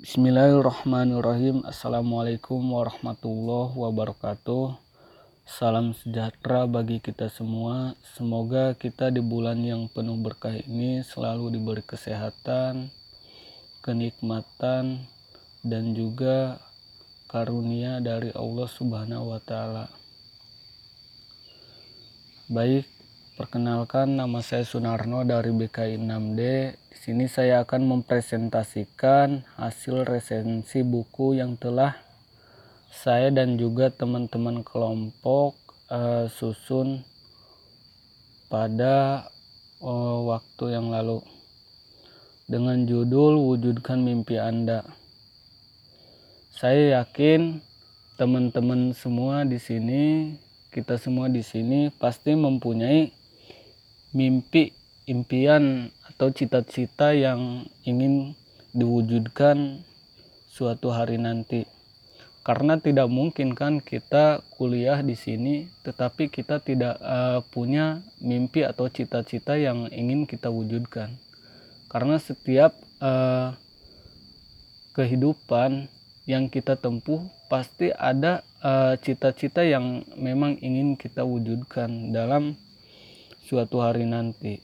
Bismillahirrahmanirrahim. Assalamualaikum warahmatullahi wabarakatuh. Salam sejahtera bagi kita semua. Semoga kita di bulan yang penuh berkah ini Selalu diberi kesehatan Kenikmatan Dan juga karunia dari Allah subhanahu wa ta'ala. Baik Perkenalkan nama saya Sunarno dari BKI 6D. Di sini saya akan mempresentasikan hasil resensi buku yang telah saya dan juga teman-teman kelompok uh, susun pada uh, waktu yang lalu dengan judul Wujudkan Mimpi Anda. Saya yakin teman-teman semua di sini, kita semua di sini pasti mempunyai mimpi, impian atau cita-cita yang ingin diwujudkan suatu hari nanti. Karena tidak mungkin kan kita kuliah di sini tetapi kita tidak uh, punya mimpi atau cita-cita yang ingin kita wujudkan. Karena setiap uh, kehidupan yang kita tempuh pasti ada eh, cita-cita uh, yang memang ingin kita wujudkan dalam suatu hari nanti.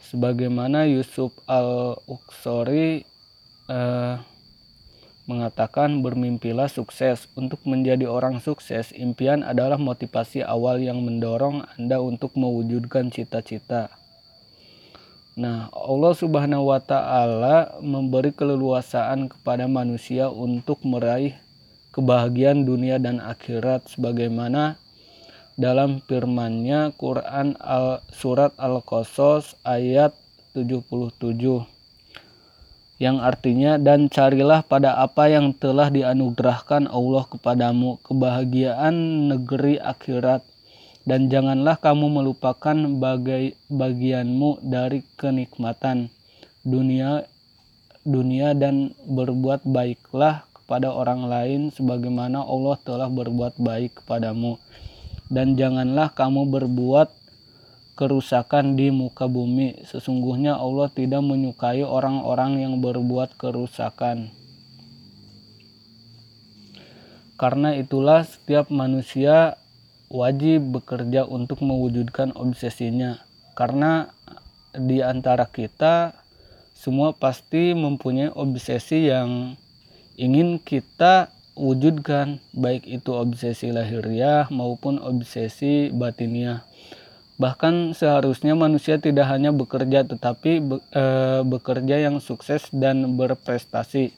Sebagaimana Yusuf al-Uksori eh, mengatakan bermimpilah sukses. Untuk menjadi orang sukses, impian adalah motivasi awal yang mendorong Anda untuk mewujudkan cita-cita. Nah, Allah Subhanahu wa taala memberi keleluasaan kepada manusia untuk meraih kebahagiaan dunia dan akhirat sebagaimana dalam firman-Nya Quran al surat Al-Qasas ayat 77 yang artinya dan carilah pada apa yang telah dianugerahkan Allah kepadamu kebahagiaan negeri akhirat. Dan janganlah kamu melupakan bagai bagianmu dari kenikmatan dunia dunia dan berbuat baiklah kepada orang lain sebagaimana Allah telah berbuat baik kepadamu dan janganlah kamu berbuat kerusakan di muka bumi. Sesungguhnya Allah tidak menyukai orang-orang yang berbuat kerusakan. Karena itulah setiap manusia wajib bekerja untuk mewujudkan obsesinya. Karena di antara kita semua pasti mempunyai obsesi yang ingin kita wujudkan baik itu obsesi lahiriah maupun obsesi batiniah. Bahkan seharusnya manusia tidak hanya bekerja tetapi be, e, bekerja yang sukses dan berprestasi.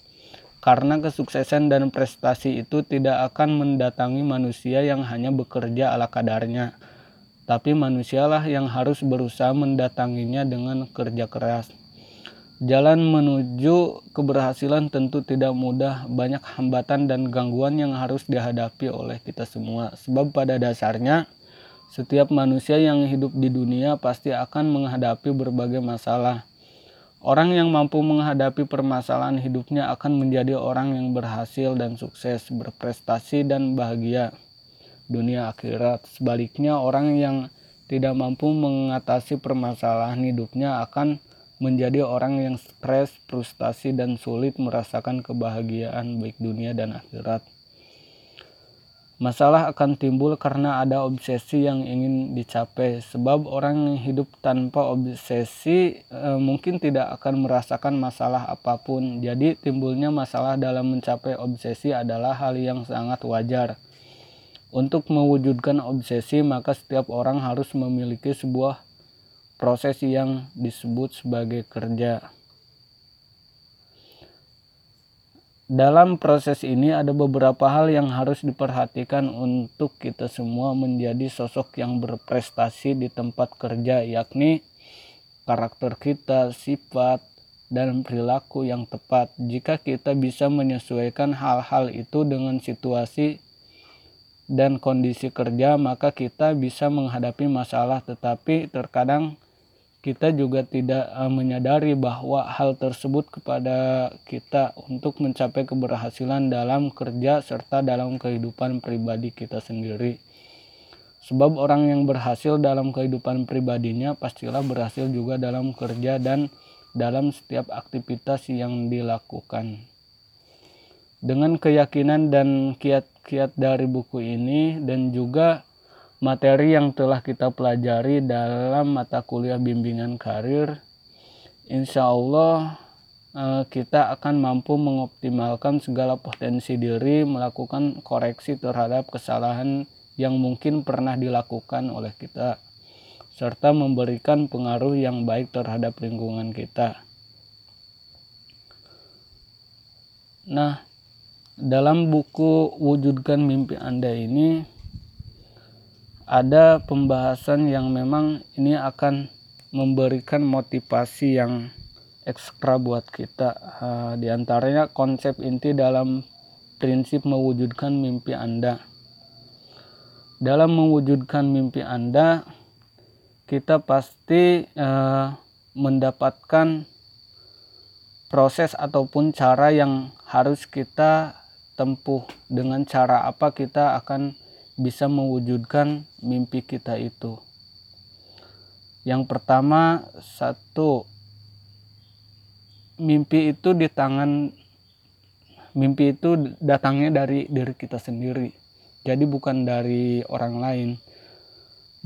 Karena kesuksesan dan prestasi itu tidak akan mendatangi manusia yang hanya bekerja ala kadarnya. Tapi manusialah yang harus berusaha mendatanginya dengan kerja keras Jalan menuju keberhasilan tentu tidak mudah, banyak hambatan dan gangguan yang harus dihadapi oleh kita semua. Sebab pada dasarnya setiap manusia yang hidup di dunia pasti akan menghadapi berbagai masalah. Orang yang mampu menghadapi permasalahan hidupnya akan menjadi orang yang berhasil dan sukses, berprestasi dan bahagia dunia akhirat. Sebaliknya, orang yang tidak mampu mengatasi permasalahan hidupnya akan menjadi orang yang stres, frustasi, dan sulit merasakan kebahagiaan baik dunia dan akhirat. Masalah akan timbul karena ada obsesi yang ingin dicapai, sebab orang yang hidup tanpa obsesi e, mungkin tidak akan merasakan masalah apa pun. Jadi, timbulnya masalah dalam mencapai obsesi adalah hal yang sangat wajar. Untuk mewujudkan obsesi, maka setiap orang harus memiliki sebuah proses yang disebut sebagai kerja. Dalam proses ini ada beberapa hal yang harus diperhatikan untuk kita semua menjadi sosok yang berprestasi di tempat kerja yakni karakter kita, sifat, dan perilaku yang tepat. Jika kita bisa menyesuaikan hal-hal itu dengan situasi dan kondisi kerja, maka kita bisa menghadapi masalah, tetapi terkadang kita juga tidak uh, menyadari bahwa hal tersebut kepada kita untuk mencapai keberhasilan dalam kerja serta dalam kehidupan pribadi kita sendiri. Sebab orang yang berhasil dalam kehidupan pribadinya pastilah berhasil juga dalam kerja dan dalam setiap aktivitas yang dilakukan. dengan keyakinan dan kiat-kiat dari buku ini dan juga materi yang telah kita pelajari dalam mata kuliah bimbingan karir, insya Allah eh, kita akan mampu mengoptimalkan segala potensi diri, melakukan koreksi terhadap kesalahan yang mungkin pernah dilakukan oleh kita, serta memberikan pengaruh yang baik terhadap lingkungan kita. Nah, dalam buku Wujudkan Mimpi Anda ini ada pembahasan yang memang ini akan memberikan motivasi yang ekstra buat kita. Uh, di antaranya konsep inti dalam prinsip mewujudkan mimpi Anda. Dalam mewujudkan mimpi Anda, kita pasti uh, mendapatkan proses ataupun cara yang harus kita tempuh dengan cara apa kita akan bisa mewujudkan mimpi kita itu. Yang pertama, satu mimpi itu di tangan mimpi itu datangnya dari diri kita sendiri. Jadi bukan dari orang lain.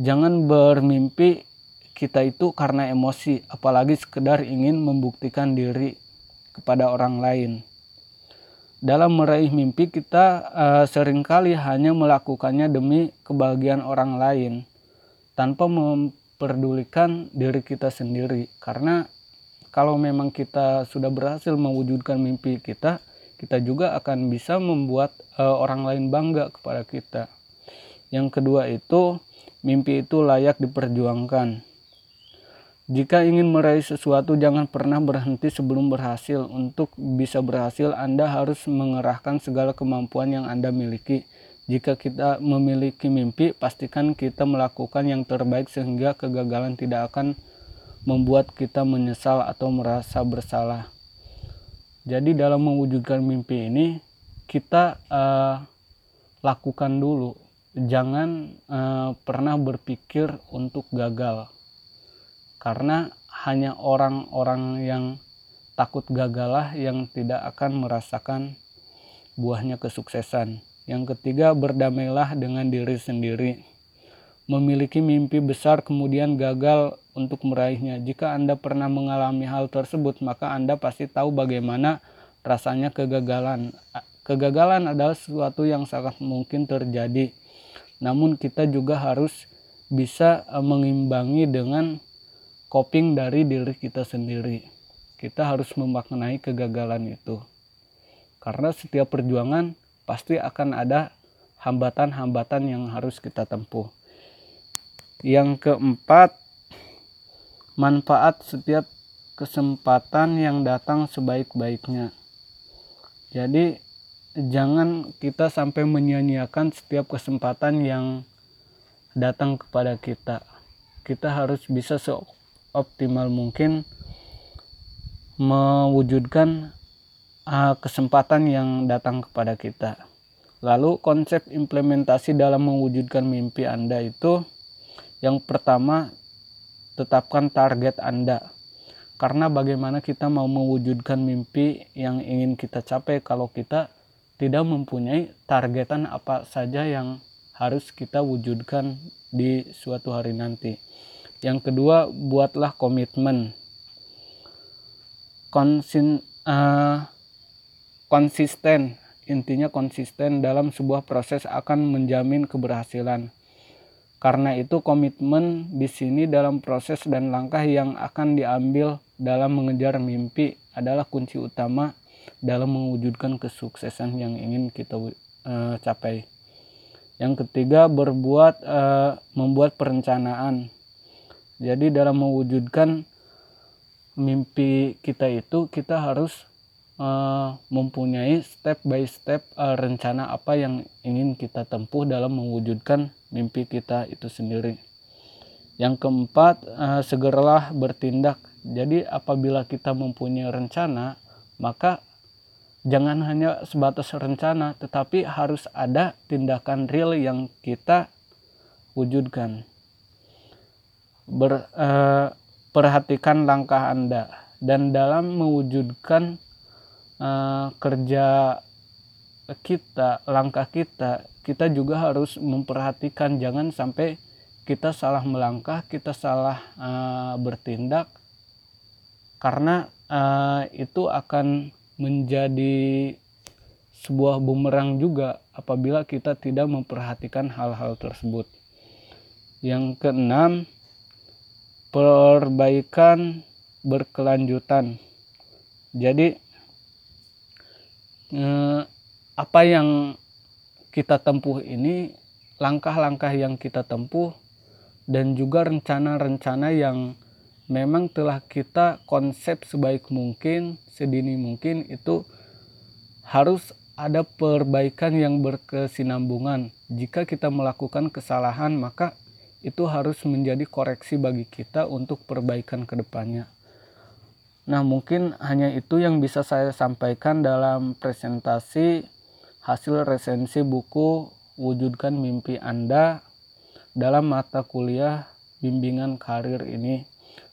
Jangan bermimpi kita itu karena emosi, apalagi sekedar ingin membuktikan diri kepada orang lain dalam meraih mimpi kita uh, sering kali hanya melakukannya demi kebahagiaan orang lain tanpa memperdulikan diri kita sendiri. Karena kalau memang kita sudah berhasil mewujudkan mimpi kita kita juga akan bisa membuat uh, orang lain bangga kepada kita. Yang kedua itu mimpi itu layak diperjuangkan jika ingin meraih sesuatu, jangan pernah berhenti sebelum berhasil. Untuk bisa berhasil, Anda harus mengerahkan segala kemampuan yang Anda miliki. Jika kita memiliki mimpi, pastikan kita melakukan yang terbaik sehingga kegagalan tidak akan membuat kita menyesal atau merasa bersalah. Jadi, dalam mewujudkan mimpi ini, kita uh, lakukan dulu. Jangan uh, pernah berpikir untuk gagal karena hanya orang-orang yang takut gagalah yang tidak akan merasakan buahnya kesuksesan. Yang ketiga, berdamailah dengan diri sendiri. Memiliki mimpi besar kemudian gagal untuk meraihnya. Jika Anda pernah mengalami hal tersebut, maka Anda pasti tahu bagaimana rasanya kegagalan. Kegagalan adalah sesuatu yang sangat mungkin terjadi. Namun kita juga harus bisa eh, mengimbangi dengan coping dari diri kita sendiri. Kita harus memaknai kegagalan itu. Karena setiap perjuangan pasti akan ada hambatan-hambatan yang harus kita tempuh. Yang keempat, manfaat setiap kesempatan yang datang sebaik-baiknya. Jadi jangan kita sampai menyia-nyiakan setiap kesempatan yang datang kepada kita. Kita harus bisa optimal mungkin mewujudkan uh, kesempatan yang datang kepada kita. Lalu konsep implementasi dalam mewujudkan mimpi Anda itu yang pertama tetapkan target Anda. Karena bagaimana kita mau mewujudkan mimpi yang ingin kita capai kalau kita tidak mempunyai targetan apa saja yang harus kita wujudkan di suatu hari nanti. Yang kedua, buatlah komitmen. Konsin, uh, konsisten, intinya konsisten dalam sebuah proses akan menjamin keberhasilan. Karena itu komitmen di sini dalam proses dan langkah yang akan diambil dalam mengejar mimpi adalah kunci utama dalam mewujudkan kesuksesan yang ingin kita uh, capai. Yang ketiga berbuat uh, membuat perencanaan jadi dalam mewujudkan mimpi kita itu kita harus uh, mempunyai step by step uh, rencana apa yang ingin kita tempuh dalam mewujudkan mimpi kita itu sendiri. Yang keempat, uh, segeralah bertindak. Jadi apabila kita mempunyai rencana, maka jangan hanya sebatas rencana, tetapi harus ada tindakan real yang kita wujudkan ber, eh, perhatikan langkah Anda dan dalam mewujudkan eh, kerja kita langkah kita kita juga harus memperhatikan. Jangan sampai kita salah melangkah kita salah uh, bertindak karena uh, itu akan menjadi sebuah bumerang juga apabila kita tidak memperhatikan hal-hal tersebut. Yang keenam perbaikan berkelanjutan. Jadi eh, apa yang kita tempuh ini langkah-langkah yang kita tempuh dan juga rencana-rencana yang memang telah kita konsep sebaik mungkin sedini mungkin itu harus ada perbaikan yang berkesinambungan. Jika kita melakukan kesalahan maka itu harus menjadi koreksi bagi kita untuk perbaikan ke depannya nah mungkin hanya itu yang bisa saya sampaikan dalam presentasi hasil resensi buku Wujudkan Mimpi Anda dalam mata kuliah bimbingan karir ini.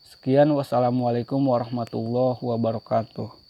Sekian wassalamualaikum warahmatullahi wabarakatuh.